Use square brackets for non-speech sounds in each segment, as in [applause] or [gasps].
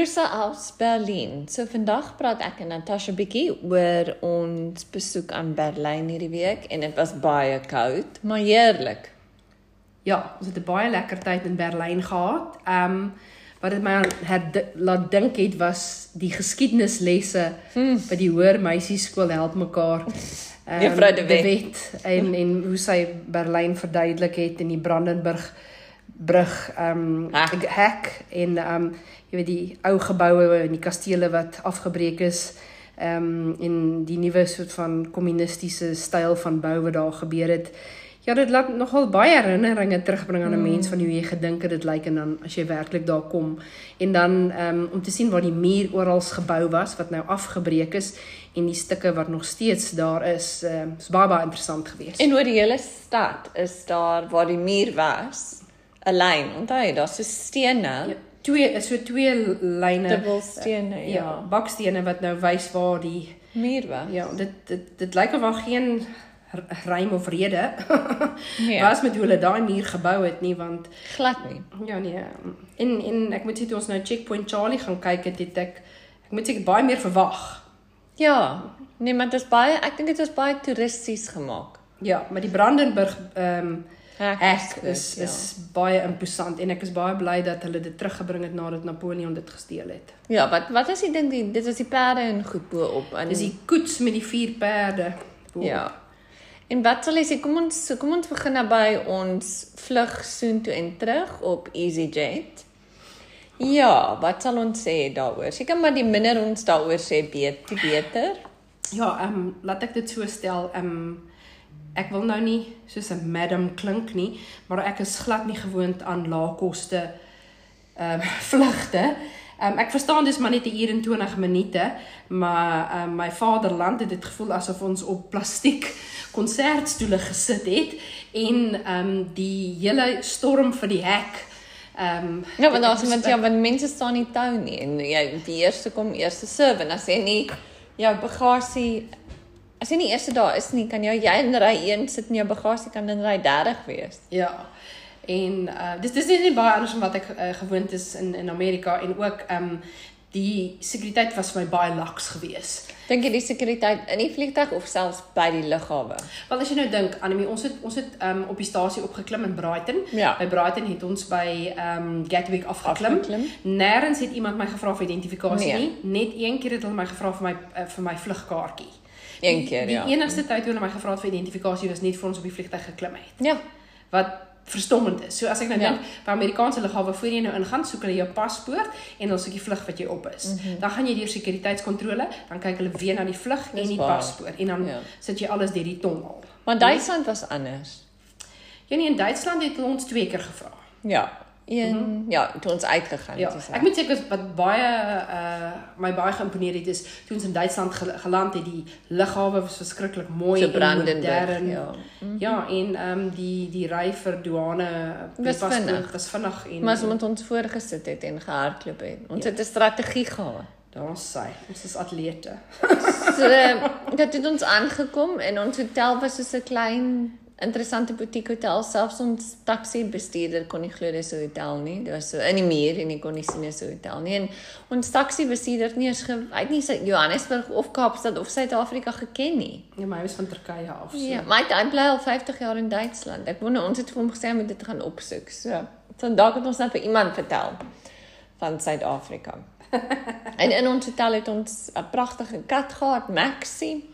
Grüße aus Berlin. So vandag praat ek en Natasha bietjie oor ons besoek aan Berlyn hierdie week en dit was baie koud, maar heerlik. Ja, ons het 'n baie lekker tyd in Berlyn gehad. Ehm um, wat dit my laat dink het was die geskiedenislesse hmm. by die hoër meisieskool help mekaar. Um, [laughs] Juffrou de Wet. Wet en [laughs] en hoe sy Berlyn verduidelik het in die Brandenburg brug ehm um, hek en ehm um, jy weet die ou geboue en die kastele wat afgebreek is ehm um, en die nuwe soort van kommunistiese styl van bou wat daar gebeur het. Ja, dit laat nogal baie herinneringe terugbring aan 'n mm. mens van hoe jy gedink het dit lyk en dan as jy werklik daar kom en dan um, om te sien waar die muur oral gebou was wat nou afgebreek is en die stukke wat nog steeds daar is, um, is baie baie interessant geweest. En oor die hele stad is daar waar die muur was, 'n lyn. Onthou, daar's so stene. Ja, twee so twee lyne. Dubbelstene, ja. ja. Bakstene wat nou wys waar die muur was. Ja, dit dit dit lyk of daar geen rym of rede [laughs] nee. was met hoe hulle daai muur gebou het nie want glad nie. Ja nee. En en ek moet sê toe ons nou Checkpoint Charlie gaan kyk het, het ek ek moet sê ek baie meer verwag. Ja. Nee, maar dit is baie ek dink dit is baie toeristies gemaak. Ja, maar die Brandenburg ehm um, Ek is ja. is baie imposant en ek is baie bly dat hulle dit teruggebring het nadat Napoleon dit gesteel het. Ja, wat wat is die ding die dit was die perde en goed bo op en dis die koets met die vier perde. Bo ja. En wat sal jy sê? Kom ons kom ons begin nou by ons vlug soontoe en terug op EasyJet. Ja, wat sal ons sê daaroor? Seker maar die minder ons daaroor sê beter, beter. Ja, ehm um, laat ek dit so stel, ehm um, ek wil nou nie soos 'n madam klink nie, maar ek is glad nie gewoond aan lae koste ehm um, [laughs] vlugte. Um, ek verstaan dis maar net 'n uur en 20 minute, maar um, my vaderland het dit gevoel asof ons op plastiek konsertstoele gesit het en ehm um, die hele storm vir die hek ehm um, Ja, want daar's iemand ja, want mense staan nie tou nie en jy die eerste kom eerste serve en as jy nie jou bagasie as jy nie eerste daar is nie, kan jy jy in ry 1 sit en jou bagasie kan in ry 30 wees. Ja. En uh dis dis nie baie anders as wat ek uh, gewoond is in in Amerika en ook um, die sekuriteit was vir my baie laks geweest. Dink jy die sekuriteit in die vliegtuig of selfs by die lughawe? Wel as jy nou dink, Anemie, ons het ons het um, op die stasie opgeklim in Brighton. Ja. By Brighton het ons by um Gatwick afgeklim. afgeklim. Nêrens het iemand my gevra vir identifikasie nee. nie. Net een keer het hulle my gevra vir my uh, vir my vlugkaartjie. Een keer, die, ja. Die enigste tyd toe hulle my gevra het vir identifikasie was net vir ons op die vliegtuig geklim het. Ja. Wat verstommend is. So as ek nou ja. dink by Amerikaanse lughawe voor jy nou ingaan, soek hulle jou paspoort en dan soek jy vlug wat jy op is. Mm -hmm. Dan gaan jy deur sekuriteitskontrole, dan kyk hulle weer na die vlug en die waar. paspoort en dan ja. sit jy alles deur die tonnel. Maar Duitsland was anders. Ja nee, in Duitsland het ons twee keer gevra. Ja, een mm -hmm. ja, toe ons uitgegaan ja, het. Ek moet sê ek wat baie uh my baie geïmponeer het is toe ons in Duitsland geland het, die lughawe was verskriklik mooi en modern. Ja. Mm -hmm. Ja, en ehm um, die die ry vir douane was vinnig, was vinnig en Maar as ons ons voorgesit het en gehardloop het. Ons ja. het 'n strategie gehad. Daar sê, ons is atlete. [laughs] so, dit het ons aangekom en ons hotel was so 'n klein interessante boutique hotel selfs ons taxi bestuurder kon nie glo dis 'n hotel nie. Dit was so in die muur en ek kon nie sien dis 'n hotel nie. En ons taxi bestuurder nie eens uit nie sy Johannesburg of Kaapstad of Suid-Afrika geken nie. Ja maar hy was van Turkye af so. Ja maar hy bly al 50 jaar in Duitsland. Ek wou ons het vir hom gesê om dit gaan opsoek. So dan dalk het ons net vir iemand vertel van Suid-Afrika. [laughs] En in ons hotel het ons 'n pragtige kat gehad Maxie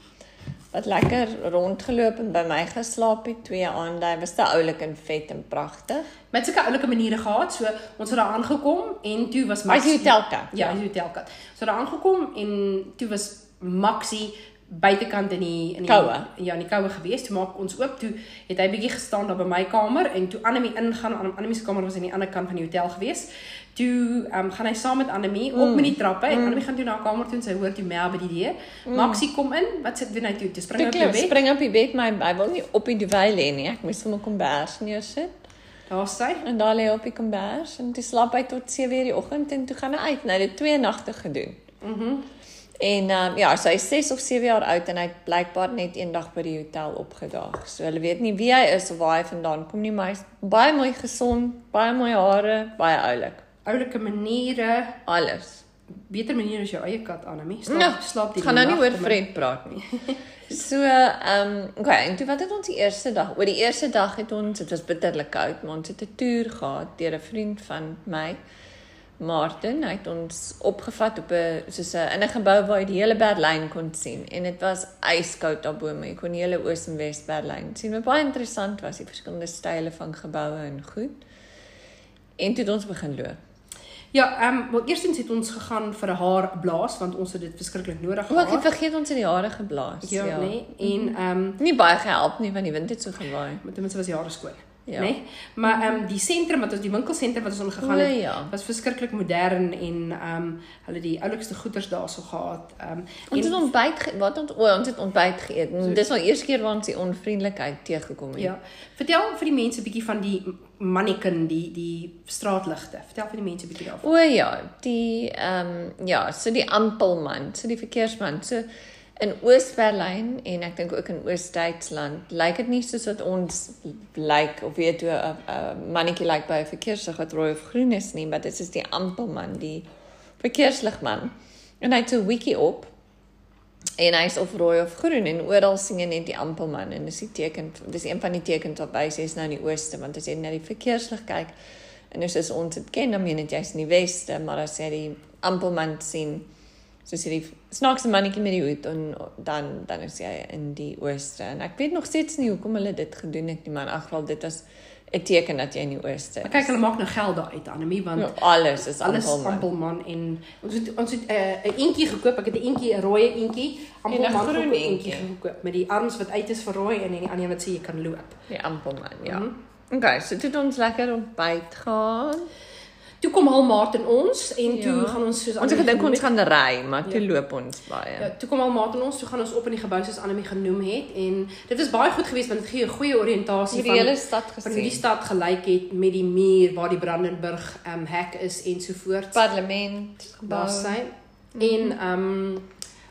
wat lekker rondgeloop en by my geslaap het twee aande. Hy was te oulik en vet en pragtig. Met sulke oulike maniere gehad. So ons het daar aangekom en toe was Maxie Hy hotelkat. Ja, hy hotelkat. So daar aangekom en toe was Maxie buitekant in die in die koue. Ja, in die koue gewees. Toe maak ons oop toe het hy bietjie gestaan daar by my kamer en toe Annelie ingaan, Annelie se kamer was aan die ander kant van die hotel gewees. Toe um, gaan hy saam met Annelie mm. op met die trappe en mm. Annelie gaan toe na haar kamer toe en sy hoor toe Mel by die deur. Mm. Maxie kom in. Wat sit doen hy toe? Toe spring hy op die bed. Spring op die bed, my hy wil nie op die duvet lê nie. Ek moes hom 'n kombers neersit. Daar sê en daar lê op die kombers en toe slaap hy tot 7:00 die oggend en toe gaan hy uit. Nou dit twee nagte gedoen. Mhm. Mm En ehm um, ja, so hy 6 of 7 jaar oud en hy het blykbaar net eendag by die hotel opgedaag. So hulle weet nie wie hy is of waar hy vandaan kom nie, maar hy's baie mooi gesond, baie mooi hare, baie oulik. Oulike maniere, alles. beter manier as jou eie kat Annelie. Slaap Ja, slaap die Gaan nou nie oor. Fred praat nie. [laughs] So, ehm, um, okay, en toe wat het ons die eerste dag? Oor die eerste dag het ons, dit was bitterlik koud, maar ons het 'n toer gehad deur 'n vriend van my, Martin. Hy het ons opgevat op 'n soos 'n in 'n gebou waar jy die hele Berlyn kon sien en dit was yskoud daarbo, maar jy kon die hele Oos en Wes Berlyn sien. Wat baie interessant was, die verskillende style van geboue en goed. En toe het ons begin loop. Ja, ehm um, wel eerstens het ons gegaan vir 'n haar blaas want ons het dit verskriklik nodig O, ek het gehad. vergeet ons het die hare geblaas. Ja, ja. nee. En ehm um, Nie baie gehelp nie want die wind het so gewaai. met ten minste was die hare skoon. Ja. Ja. Nee. Maar ehm um, die sentrum wat ons die winkelsentrum wat ons ingegaan het, ja. was verskriklik modern en ehm um, hulle die oulikste goederes daarso gehad. Ehm um, Ons het ontbyt wat ons o, ons het ontbyt geëet. En Dis al eers keer waar ons die onvriendelikheid teëgekom het. ja, vertel vir die mense 'n bietjie van die mannequin, die die straatligte. Vertel vir die mense 'n bietjie daarvan. O ja, die ehm um, ja, so die ampelman, so die verkeersman. So in Oos-Berlyn en ek dink ook in Oos-Duitsland lyk dit nie soos wat ons lyk of weet hoe 'n mannetjie lyk by 'n verkeerslig wat rooi of groen is nie, maar dit is die ampelman, die verkeersligman. En hy het 'n wiki op en hy's of rooi of groen en oral sien jy net die ampelman en dis die teken dis een van die tekens wat wys jy's nou in die ooste want as jy na die verkeerslig kyk en dis is ons dit ken dan meen dit jy's in die weste maar as jy die ampelman sien soos hierdie snaakse mannetjie met die hoed en dan dan is jy in die ooste en ek weet nog steeds nie hoekom hulle dit gedoen het nie maar in elk geval dit was 'n teken dat jy in die ooste Maar is. kyk, hulle maak nou geld daaruit Annelie want Ja, alles is alles ampelman. ampelman en ons het ons het 'n uh, 'n eentjie gekoop. Ek het 'n eentjie, 'n rooi eentjie, ampelman groen gekoop, eentjie. gekoop met die arms wat uit is vir rooi en dan die ander wat sê jy kan loop. Die ampelman, ja. Mhm. Okay, so het ons lekker ontbyt gaan. Toe kom Hal Martin ons en toe Ja. gaan ons soos Ons het gedink ons gaan ry, maar toe Ja. loop ons baie. Ja, toe kom Hal Martin ons, toe gaan ons op in die gebou soos Annelie genoem het en dit was baie goed geweest want dit gee 'n goeie oriëntasie van hele stad van hoe die gesien. stad gelyk het met die muur waar die Brandenburg ehm um, hek is ensovoorts. Parlement daar gebou. sy. En ehm um,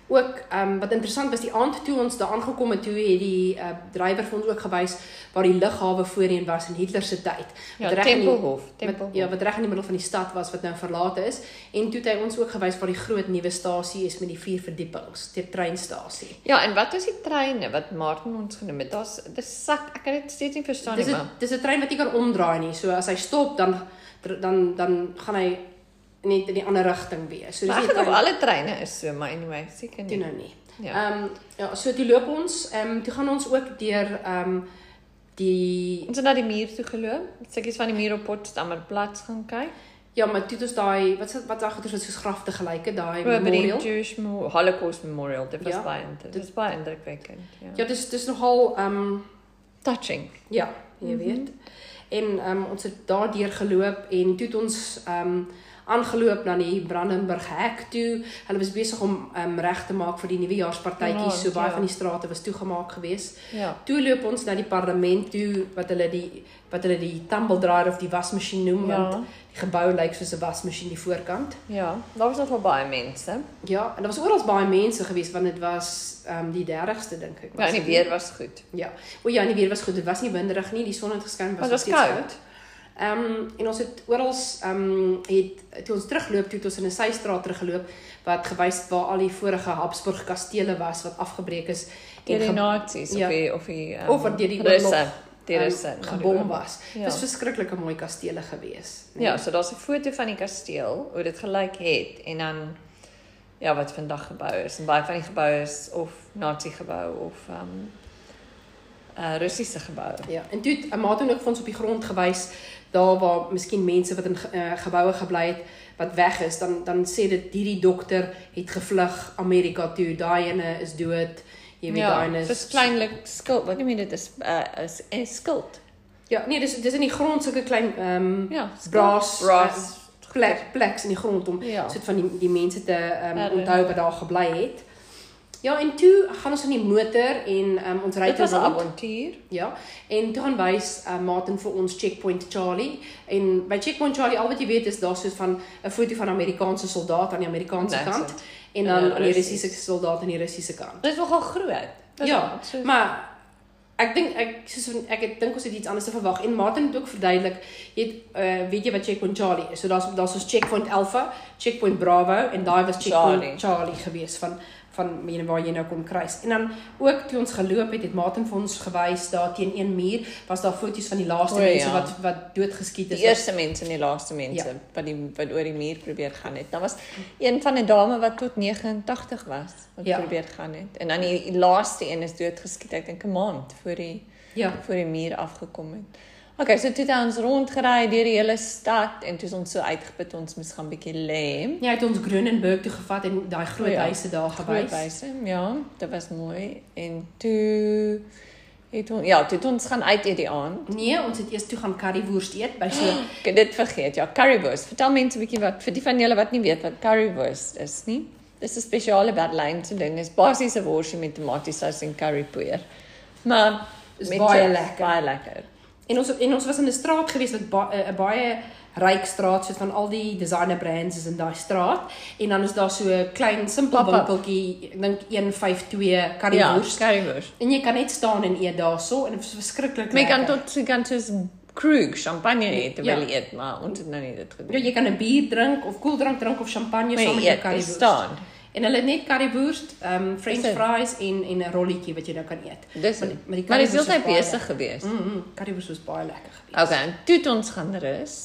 ook ehm um, wat interessant was die aand toe ons daar aangekom het toe het die uh, drywer vir ons ook gewys waar die lughawe voorheen was in Hitler se tyd. Ja, die- Tempelhof, Wat, Tempelhof. ja, wat reg in die middel van die stad was wat nou verlate is en toe het hy ons ook gewys waar die groot nuwe stasie is met die vier verdiepings, die treinstasie. Ja, en wat is die treine wat Martin ons genoem het? Daar's dis sak, ek kan dit steeds nie verstaan Dis nie, maar dis 'n trein wat nie kan omdraai nie. So as hy stop dan dan dan gaan hy net in die ander rigting wees. So dis nie alle treine is so, maar anyway, seker toe nie. nou nie. Ja. Ehm um, ja, so toe loop ons, ehm um, toe gaan ons ook deur ehm um, die Ons het na die muur toe geloop. Stukkies van die muur op Potsdamer Platz gaan kyk. ja, maar toe het ons daai wat wat daai goeie soos grafte gelyk het, daai by die memorial. Jewish Mo- Holocaust Memorial. Dit was Ja. baie dit was baie indrukwekkend. Ja. Ja, dis dis nogal ehm um, Touching. ja, jy Mhm. weet. En ehm um, ons het daardeur geloop en toe het ons ehm um, aangeloop na die Brandenburg hek toe. Hulle was besig om um, reg te maak vir die nuwejaarspartytjies. So baie ja. van die strate was toegemaak geweest. Ja. Toe loop ons na die parlement toe wat hulle die wat hulle die tumble dryer of die wasmasjien noem want Ja. die gebou lyk soos 'n wasmasjien die voorkant. Ja, daar was nogal baie mense. Ja, en daar was oral baie mense geweest want dit was ehm um, die 30ste dink ek. Ja, en die weer was goed. Ja. O ja, en die weer was goed. Dit was nie winderig nie. Die son het geskyn, was Maar dit was steeds koud. Ehm um, en ons het oral ehm um, het toe ons terugloop, toe het ons in 'n systraat teruggeloop wat gewys het waar al die vorige Habsburg kastele was wat afgebreek is Deur die Nazis ja. of die of die um, Of wat deur die Russe, ehm, na die gebom was. Ja. Dis verskriklike mooi kastele gewees. Ja, so daar's 'n foto van die kasteel hoe dit gelyk het en dan ja, wat vandag gebou is. En baie van die geboue is of Nazi gebou of um uh Russiese gebou. Ja, en toe het 'n maat ook vir ons op die grond gewys daar waar miskien mense wat in uh, geboue gebly het wat weg is, dan dan sê dit hierdie dokter het gevlug Amerika toe, daai ene is dood. Jy weet daai ene Ja, dis kleinlik skuld. Wat noem jy dit is uh is 'n skuld. Ja, nee, dis dis in die grond sulke klein ehm um, Ja, brass brass. plek pleks in die grond om Ja. soort van die die mense te ehm um, onthou wat daar gebly het. Ja, en toe gaan ons in die motor en um, ons ry was 'n rond. avontuur. Ja, en toe gaan wys uh, Martin vir ons Checkpoint Charlie en by Checkpoint Charlie al wat jy weet is daar soos van 'n foto van 'n Amerikaanse soldaat aan die Amerikaanse That's kant it. en dan aan die Russies. Russiese soldaat aan die Russiese kant. Dit is nogal groot. Dis Ja, al- so- Maar Ek dink ek soos ek het- dink ons het iets anders te verwag en Martin het ook verduidelik, jy het uh, weet jy wat checkpoint Charlie is. So daar's daar's ons checkpoint Alpha, checkpoint Bravo en daai was checkpoint. Charlie, Charlie gewees van van mene waar jy nou kom kruis. En dan ook toe ons geloop het, het Martin vir ons gewys daar teen een muur was daar foto's van die laaste O, mense ja. wat wat doodgeskiet is. Die eerste mense en die laaste mense Ja. wat die wat oor die muur probeer gaan het. Daar was een van 'n dame wat tot 89 was wat Ja. probeer gaan het. En dan die, die laaste een is doodgeskiet ek dink 'n maand voor die ja. voor die muur afgekom het. Okay, so toe het ons rondgery deur die hele stad en toe is ons so uitgeput ons moes gaan bietjie lê. Ja, hy het ons Grunenburg toe gevat en daai groot ja, huise daar gewys. Grootwyse, ja, dit was mooi en toe het ons ja, toe het ons gaan uit eet die aand. Nee, ons het eers toe gaan currywurst eet by so [gasps] dit vergeet. Ja, currywurst. Vertel mense 'n bietjie wat vir die van julle wat nie weet wat currywurst is nie. Dis 'n spesiale Berlynse ding. Dis basies 'n worsie met tomatiesous en currypoeier. Maar Is baie lekker. Baie lekker. En ons en ons was in 'n straat gewees wat ba- 'n ba baie ryk straat soos van al die designer brands is in daai straat en dan is daar so 'n klein simpel winkeltjie ek dink 152 Ja, currywurst currywurst. en jy kan net staan en eet daarso en dit is verskriklik Maar jy kan lekker. tot jy kan soos Krug champagne eet terwyl Ja. jy eet, maar ons het nou nie dit Ja, gedoen. jy kan 'n bier drink of koeldrank drink of champagne saam met jou jy currywurst. staan. En hulle het net currywurst, um french Is dit? fries en en 'n rolletjie wat jy nou kan eet. Dis Maar die- maar currywurst is baie besig geweest. Mm, mm currywurst was baie lekker geweest. Okay, en toe het ons gaan rus.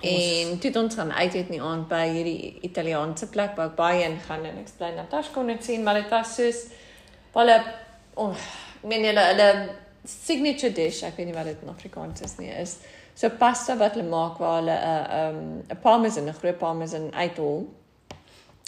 En toe het ons gaan uit eet in die aand by hierdie Italiaanse plek waar ek baie in gaan en ek bly Natasha kon dit sien, maar dit was soos hulle oh, ek meen hulle hulle signature dish, ek weet nie wat dit in Afrikaans is nie, is so pasta wat hulle maak waar hulle 'n um 'n parmesan, 'n groot parmesan uithol.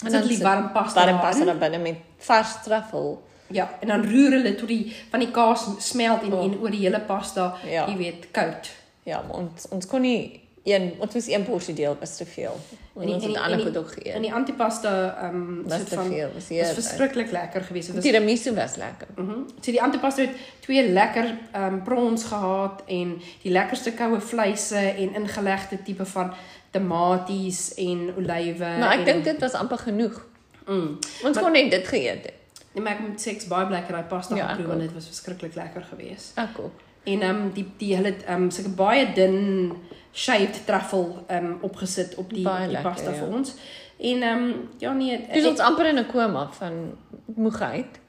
En dan die sit warm pasta warm pasta daar binne met vars truffel. Ja, en dan roer hulle tot die van die kaas smelt en Oh. en oor die hele pasta, Ja. jy weet, koud. Ja, ons ons kon nie een ons moes een porsie deel, was te veel. En En ons het ander goed ook geëet. En die antipasta ehm um, was te van veel, was was verskriklik lekker geweest. Dit Die was tiramisu was lekker. Mhm. So die antipasta het twee lekker ehm um, prawns gehad en die lekkerste koue vleise en ingelegde tipe van tomaties en olywe Maar ek dink dit was amper genoeg. mm. Ons kon net dit geëet het. Nee, maar ek moet sê ek's baie bly ek het daai pasta Ja, geproe want dit was verskriklik lekker geweest. Ek ook. En ehm um, die die hulle ehm um, sulke baie dun shaved truffel ehm um, opgesit op die, Baie die lekker, pasta ja. vir ons. En ehm um, ja nee, Dis ons amper in 'n koma van moegheid.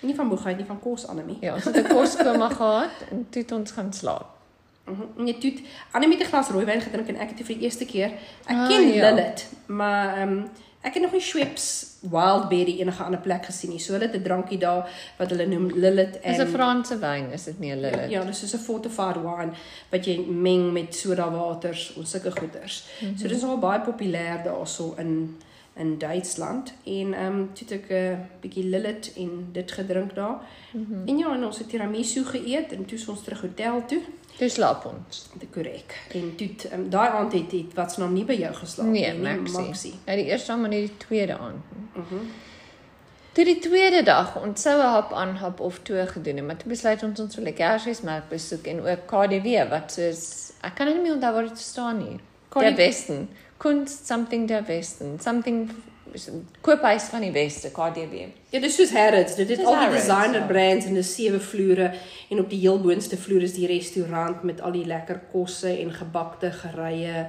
nie van moegheid nie van kos anemie. Ja, ons het 'n koskoma gehad en toe het ons gaan slaap. Mhm. Nee, toe het Anemie het 'n glas rooiwyn gedrink en ek het dit vir die eerste keer. Ek Ah, ken ja. Lilith, maar ehm um, ek het nog nie Schweppes Wildberry enige ander plek gesien nie. So hulle het 'n drankie daar wat hulle noem Lilith Dis en 'n Franse wyn, is dit nie 'n Ja, Lillet? ja, dis soos 'n fortified wine wat jy meng met soda waters of sulke goeders. Mm -hmm. So dis al baie populêr daarso in in Duitsland en ehm um, toe het ek 'n uh, bietjie Lillet en dit gedrink daar. Mm -hmm. En ja, en ons het tiramisu geëet en toe ons terug hotel toe. Toe slaap ons. Dit korrek. En toe um, daai aand het het wat se naam nie by jou geslaap Nee, nie, Maxie. Maxie. Ja, die eerste aand maar nie die tweede aand. Mhm. Toe die tweede dag, ons sou 'n hap aan hap of twee gedoen het, maar toe besluit ons ons wil 'n Kersfeesmark besoek en ook KDW wat soos ek kan nie meer onthou wat dit staan nie. KDW Westen. Kunst something der Westen. Something koophuis van die Weste, KDW. Ja, dis soos Harrods. Dit het Dis al die Harrods, designer ja. brands en dis sewe vloere en op die heel boonste vloer is die restaurant met al die lekker kosse en gebakte gerye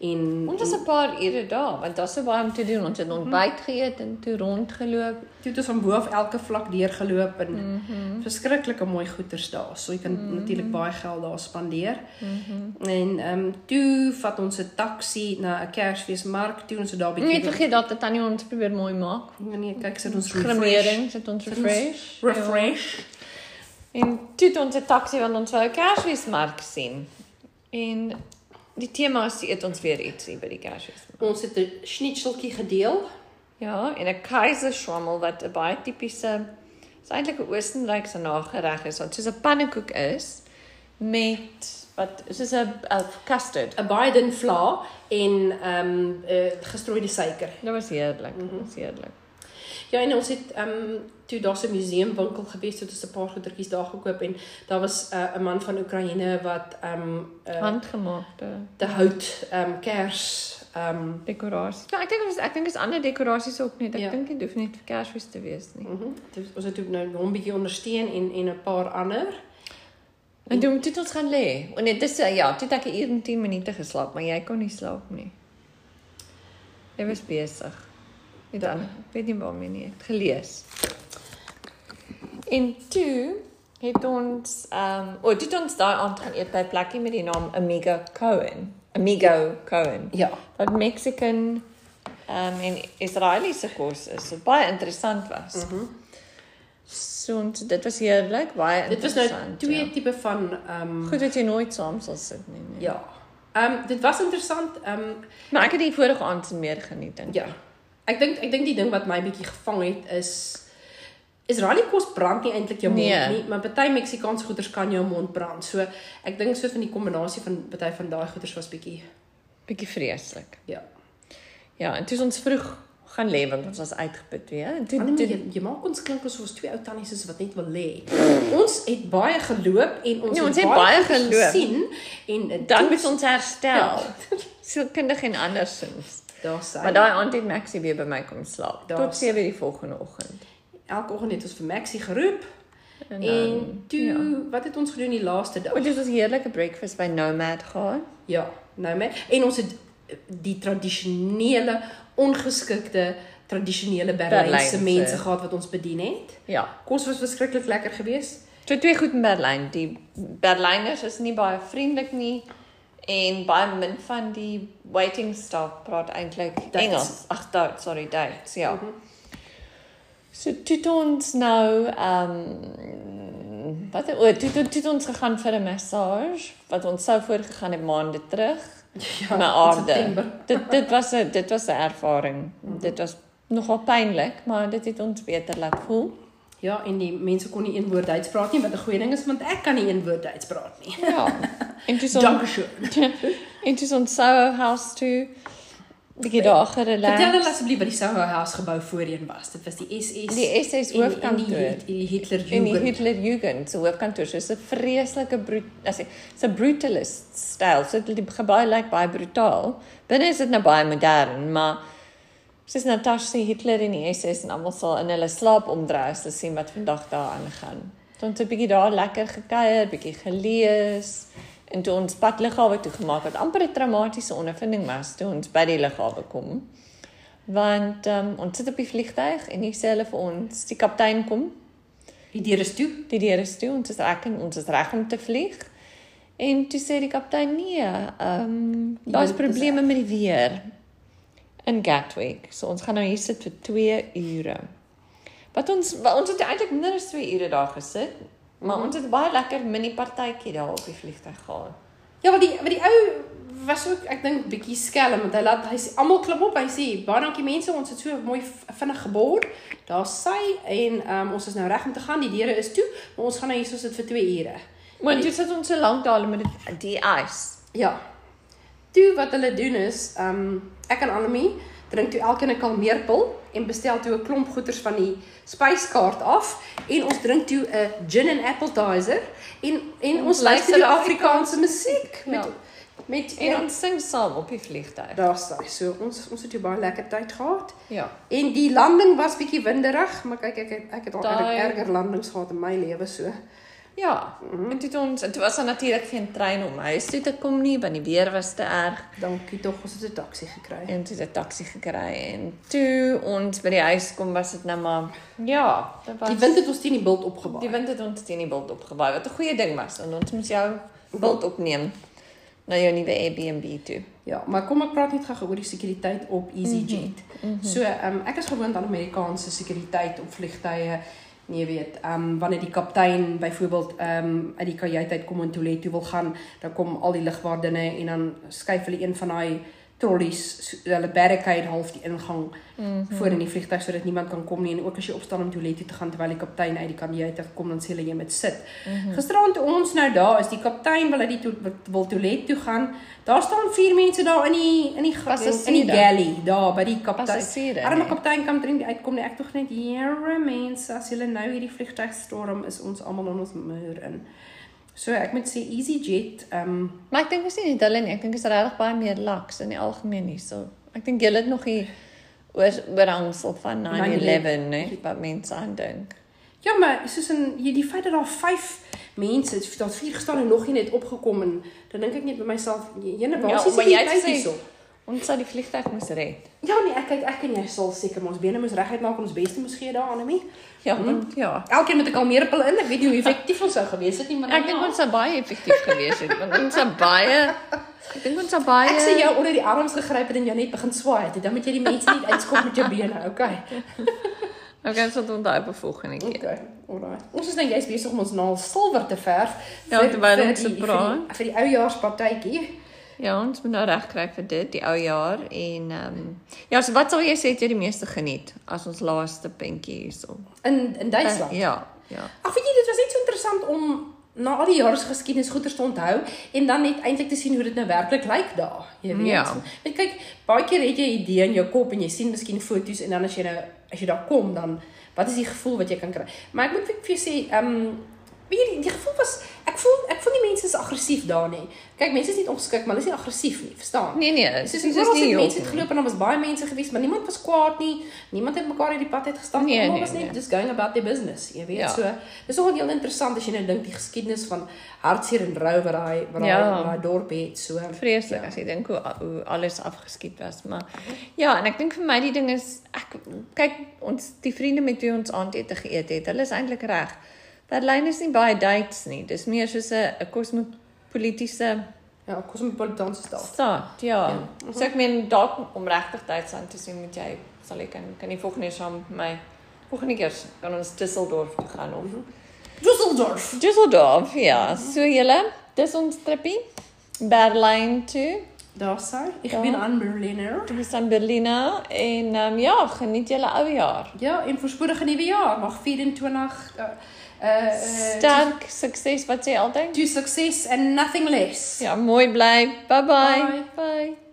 en Ons was 'n paar ure daar want daar's so baie om te doen. Ons het ontbyt geëet en toe rondgeloop. toe het ons van bo af elke vlak deurgeloop en Mhm. mm -hmm. verskriklike mooi goeders daar. So jy kan mm -hmm. natuurlik baie geld daar spandeer. Mhm. Mm -hmm. En ehm um, toe vat ons 'n taxi na 'n Kersfeesmark toe ons het daar 'n Net bietjie vergeet dat dit tannie ons probeer mooi maak. Nee, nee, kyk sit ons refresh. Sit ons refresh. Ja. Refresh. En toe het ons 'n taxi want ons wou 'n Kersfeesmark sien. En die tema is eet ons weer ietsie by die Kersfeesmark. Ons het 'n schnitzeltjie gedeel. Ja, en 'n Kaiserschwammel wat 'n baie tipiese is eintlik 'n Oostenrykse nagereg is wat soos 'n pannekoek is met wat soos 'n custard. 'n baie dun vla en ehm um, uh, gestrooide suiker. Dit was heerlik. Dit was heerlik. Ja, en ons het ehm um, toe daar's 'n museumwinkel gewees, het ons 'n paar goedertjies daar gekoop en daar was 'n uh, man van Oekraïne wat ehm um, uh, Handgemaakte te hout ehm um, kers ehm um, dekorasie. Ja, ek dink ons ek dink is ander dekorasies ook net. Ek Ja. dink dit hoef nie vir Kersfees te wees nie. mm -hmm, ons het nou hom bietjie ondersteun en en 'n paar ander En toe het ons gaan lê. En dit is ja, toe het ek 'n uur en 10 minute geslaap, maar jy kon nie slaap nie. Jy was besig. Ek dan, ek weet nie waarmee nie, ek het gelees. En toe het ons ehm um, o, dit ons daai aand gaan eet by 'n plekkie met die naam Amigo Cohen. Amigo Cohen. Ja. Wat Mexican ehm um, en Israeliese kos is. Wat baie interessant was. Mhm. Mm so ons dit was heerlik, baie Dit was nou twee ja. tipe van ehm um, Goed dat jy nooit saam sal sit nie. nie. Ja. Ehm um, dit was interessant. Ehm um, maar ek het die vorige aand meer geniet dink. Ja. Ek dink ek dink die ding wat my bietjie gevang het is Israeliese kos brand nie eintlik jou mond nee. nie, maar party Meksikaanse goeders kan jou mond brand. So ek dink so van die kombinasie van party van daai goeders was bietjie bietjie vreeslik. Ja. Ja, en toe ons vroeg gaan lê want ons was uitgeput weer. En toe, toe jy, jy maak ons klink asof ons twee ou tannies is wat net wil lê. ons het baie geloop en ons, nee, ons het, het baie, baie geloop sien en dan moet ons herstel. Ja. [laughs] Sielkundig en andersins. Daar sê. Maar daai aand het Maxie weer by my kom slaap. Daar Tot 7 die volgende oggend elke oggend het ons vir Maxie geroep. En, en toe ja. wat het ons gedoen die laaste dag? Dit was 'n heerlike breakfast by Nomad gehad. Ja, Nomad. En ons het die tradisionele ongeskikte tradisionele Berlynse mense gehad wat ons bedien het. Ja. Kos was verskriklik lekker geweest. Toe twee goed in Berlyn. Die Berlyners is nie baie vriendelik nie en baie min van die waiting staff praat eintlik Engels. Ag, sorry, Duits. Ja. Mm -hmm. So toe ons nou ehm um, wat o, toe toe toe ons gegaan vir 'n massage wat ons sou voorgegaan het maande terug. [laughs] Ja, na aarde. dit dit was 'n dit was 'n ervaring. Mm -hmm. Dit was nogal pynlik, maar dit het ons beter laat voel. Ja, en die mense kon nie een woord Duits praat nie, wat 'n goeie ding is want ek kan nie een woord Duits praat nie. Ja. [laughs] En toe so Dankeschön. [laughs] En toe ons Soho House toe bietjie daar gerelax. Vertel hulle asseblief wat die Soho House gebou voorheen was. Dit was die SS. Die SS hoofkantoor. Die, die Hitler Jugend. Die Hitler Jugend se hoofkantoor. So 'n vreeslike brut as ek sê brutalist styl. So die gebou lyk like baie brutaal. Binne is dit nou baie modern, maar soos Natasha se Hitler en die SS en almal sal in hulle slaap omdraai as hulle sien wat vandag daar aangaan. Ons het 'n bietjie daar lekker gekuier, bietjie gelees en toe ons pad lughawe toe gemaak wat amper 'n traumatiese ondervinding was toe ons by die lughawe kom. Want um, ons sit op die vliegtuig en hy sê hulle vir ons, die kaptein kom. Die deur is toe. Die deur is toe. Ons is reg en ons is reg om te vlieg. En toe sê die kaptein nee, ehm um, daar's probleme met die weer in Gatwick. So ons gaan nou hier sit vir 2 ure. Wat ons wat ons het eintlik minder as 2 ure daar gesit Maar mm ons het baie lekker mini partytjie daar op die vliegtuig gehad. Ja, want die want die ou was ook ek dink bietjie skelm want hy laat hy sê almal klim op. Hy sê baie dankie mense, ons het so mooi vinnig geboord. Daar's sy en um, ons is nou reg om te gaan. Die deure is toe, maar ons gaan nou hier so sit vir 2 ure. Maar jy sit ons so lank daar met die, die ys. Ja. Toe wat hulle doen is, ehm um, ek en Anemie drink toe elkeen 'n kalmeerpil en bestel toe 'n klomp goeders van die spyskaart af en ons drink toe 'n gin and appetizer en en ons luister die Afrikaanse musiek met ja. met en ons sing saam op die vliegtuig. Daar's daai. So ons ons het hier baie lekker tyd gehad. Ja. En die landing was bietjie winderig, maar kyk ek ek het al erger landings gehad in my lewe so. Ja, mm -hmm. en toe ons en toe was daar natuurlik geen trein om huis toe te kom nie, want die weer was te erg. Dankie tog, ons het 'n taxi gekry. En toe 'n taxi gekry en toe ons by die huis kom was dit nou maar ja, dit was Die wind het ons teen die bult opgewaai. Die wind het ons teen die bult opgewaai. Wat 'n goeie ding was, want ons moes jou bult opneem na jou nuwe Airbnb toe. Ja, maar kom ek praat net gou oor die sekuriteit op EasyJet. Mm -hmm. mm -hmm. So, ehm um, ek is gewoond aan Amerikaanse sekuriteit op vliegtye nee weet, ehm um, wanneer die kaptein byvoorbeeld ehm um, uit die kajuit uit kom en toilet toe wil gaan, dan kom al die ligwaardinne en dan skuif hulle een van daai trollies hulle barricade half die ingang mm -hmm. voor in die vliegtuig sodat niemand kan kom nie en ook as jy opstaan om toilet toe te gaan terwyl die kaptein uit die kajuit kom dan sê hulle jy moet sit. Mm -hmm. Gisteraand toe ons nou daar is, die kaptein wil uit die to wil toilet toe gaan. Daar staan vier mense daar in die in die in, in die galley daar by die kaptein. Arme kaptein kan drin uitkom nie ek tog net here mense as julle nou hierdie vliegtuig storm is ons almal in ons muur in. So ek moet sê EasyJet, ehm um, maar ek dink is nie net hulle nie, ek dink is regtig baie meer laks in die algemeen hierso. Ek dink julle het nog hier oor oorhangsel van 9/11, né, wat mense aandink. Ja, maar soos in jy die feit dat daar 5 mense, het vier gestaan en nog nie net opgekom en dan dink ek net by myself, jene waar Ja, maar jy sekuriteit sê-? Ons sal die vliegtuig moes red. Ja nee, ek kyk ek en jy sal seker ons bene moet reguit maak en ons beste moet gee daar aan hom. Ja, Mhm. want, ja. Elkeen met 'n kalmeerpil in. Ek weet nie hoe effektief ons sou gewees het nie, maar Ek dink ons sou baie effektief gewees het want ons sou baie ek dink ons sou baie Ek sê jou onder die arms gegryp het en jou net begin swaai het, dan moet jy die mense net uitskop met jou bene, okay? [laughs] Okay, ons sal onthou 'n volgende keer. Okay, alright. Ons is nou juist besig om ons naal silwer te verf. Ja, vir- terwyl vir ons so praat. vir die- vir die oujaarspartytjie. Ja, ons moet nou reg kry vir dit, die ou jaar en ehm um, ja, so wat sal jy sê het jy die meeste geniet as ons laaste puntjie hierso? in in Duitsland. Ja, ja. Ag weet jy, dit was net so interessant om na al die jare se geskiedenis goeders te onthou en dan net eintlik te sien hoe dit nou werklik lyk daar. Jy weet. Ja. Net kyk, baie keer het jy 'n idee in jou kop en jy sien miskien foto's en dan as jy nou as jy daar kom dan wat is die gevoel wat jy kan kry? Maar ek moet vir jou sê, ehm um, weet jy die gevoel was ek voel ek voel nie mense is aggressief daar nie. Kyk, mense is nie ongeskik, maar hulle is nie aggressief nie, verstaan? Nee nee, Dis dis is nie het heel mense het geloop en daar was baie mense gewees, maar niemand was kwaad nie. Niemand het mekaar uit die pad uit gestap nie. Nee, Almal nee, was net nee. just going about their business, jy weet. Ja. So, dis nogal heel interessant as jy nou dink die geskiedenis van hartseer en rou wat daai wat daai Ja. dorp het. So vreeslik Ja. as jy dink hoe hoe alles afgeskiet was, maar ja, en ek dink vir my die ding is ek kyk ons die vriende met wie ons aandete geëet het, hulle is eintlik reg. Berlyn is nie baie Duits nie. Dis meer soos 'n kosmopolitiese ja, kosmopolitaanse staat. staat. Ja. Ja. ja. So ek meen dalk om regtig Duitsland te sien, moet jy sal ek kan kan die volgende saam my volgende keer kan ons Düsseldorf toe gaan of Düsseldorf. Düsseldorf, ja. So julle, dis ons trippie. Berlyn toe. Daar sou. Ek Ja. ben aan Berliner. Toe is aan Berlina en um, ja, geniet julle ou jaar. Ja, en voorspoedige nuwe jaar. Mag 24 uh uh, Sterk sukses wat sê altyd. to success and nothing less. Ja, mooi bly. Bye bye. Bye. bye.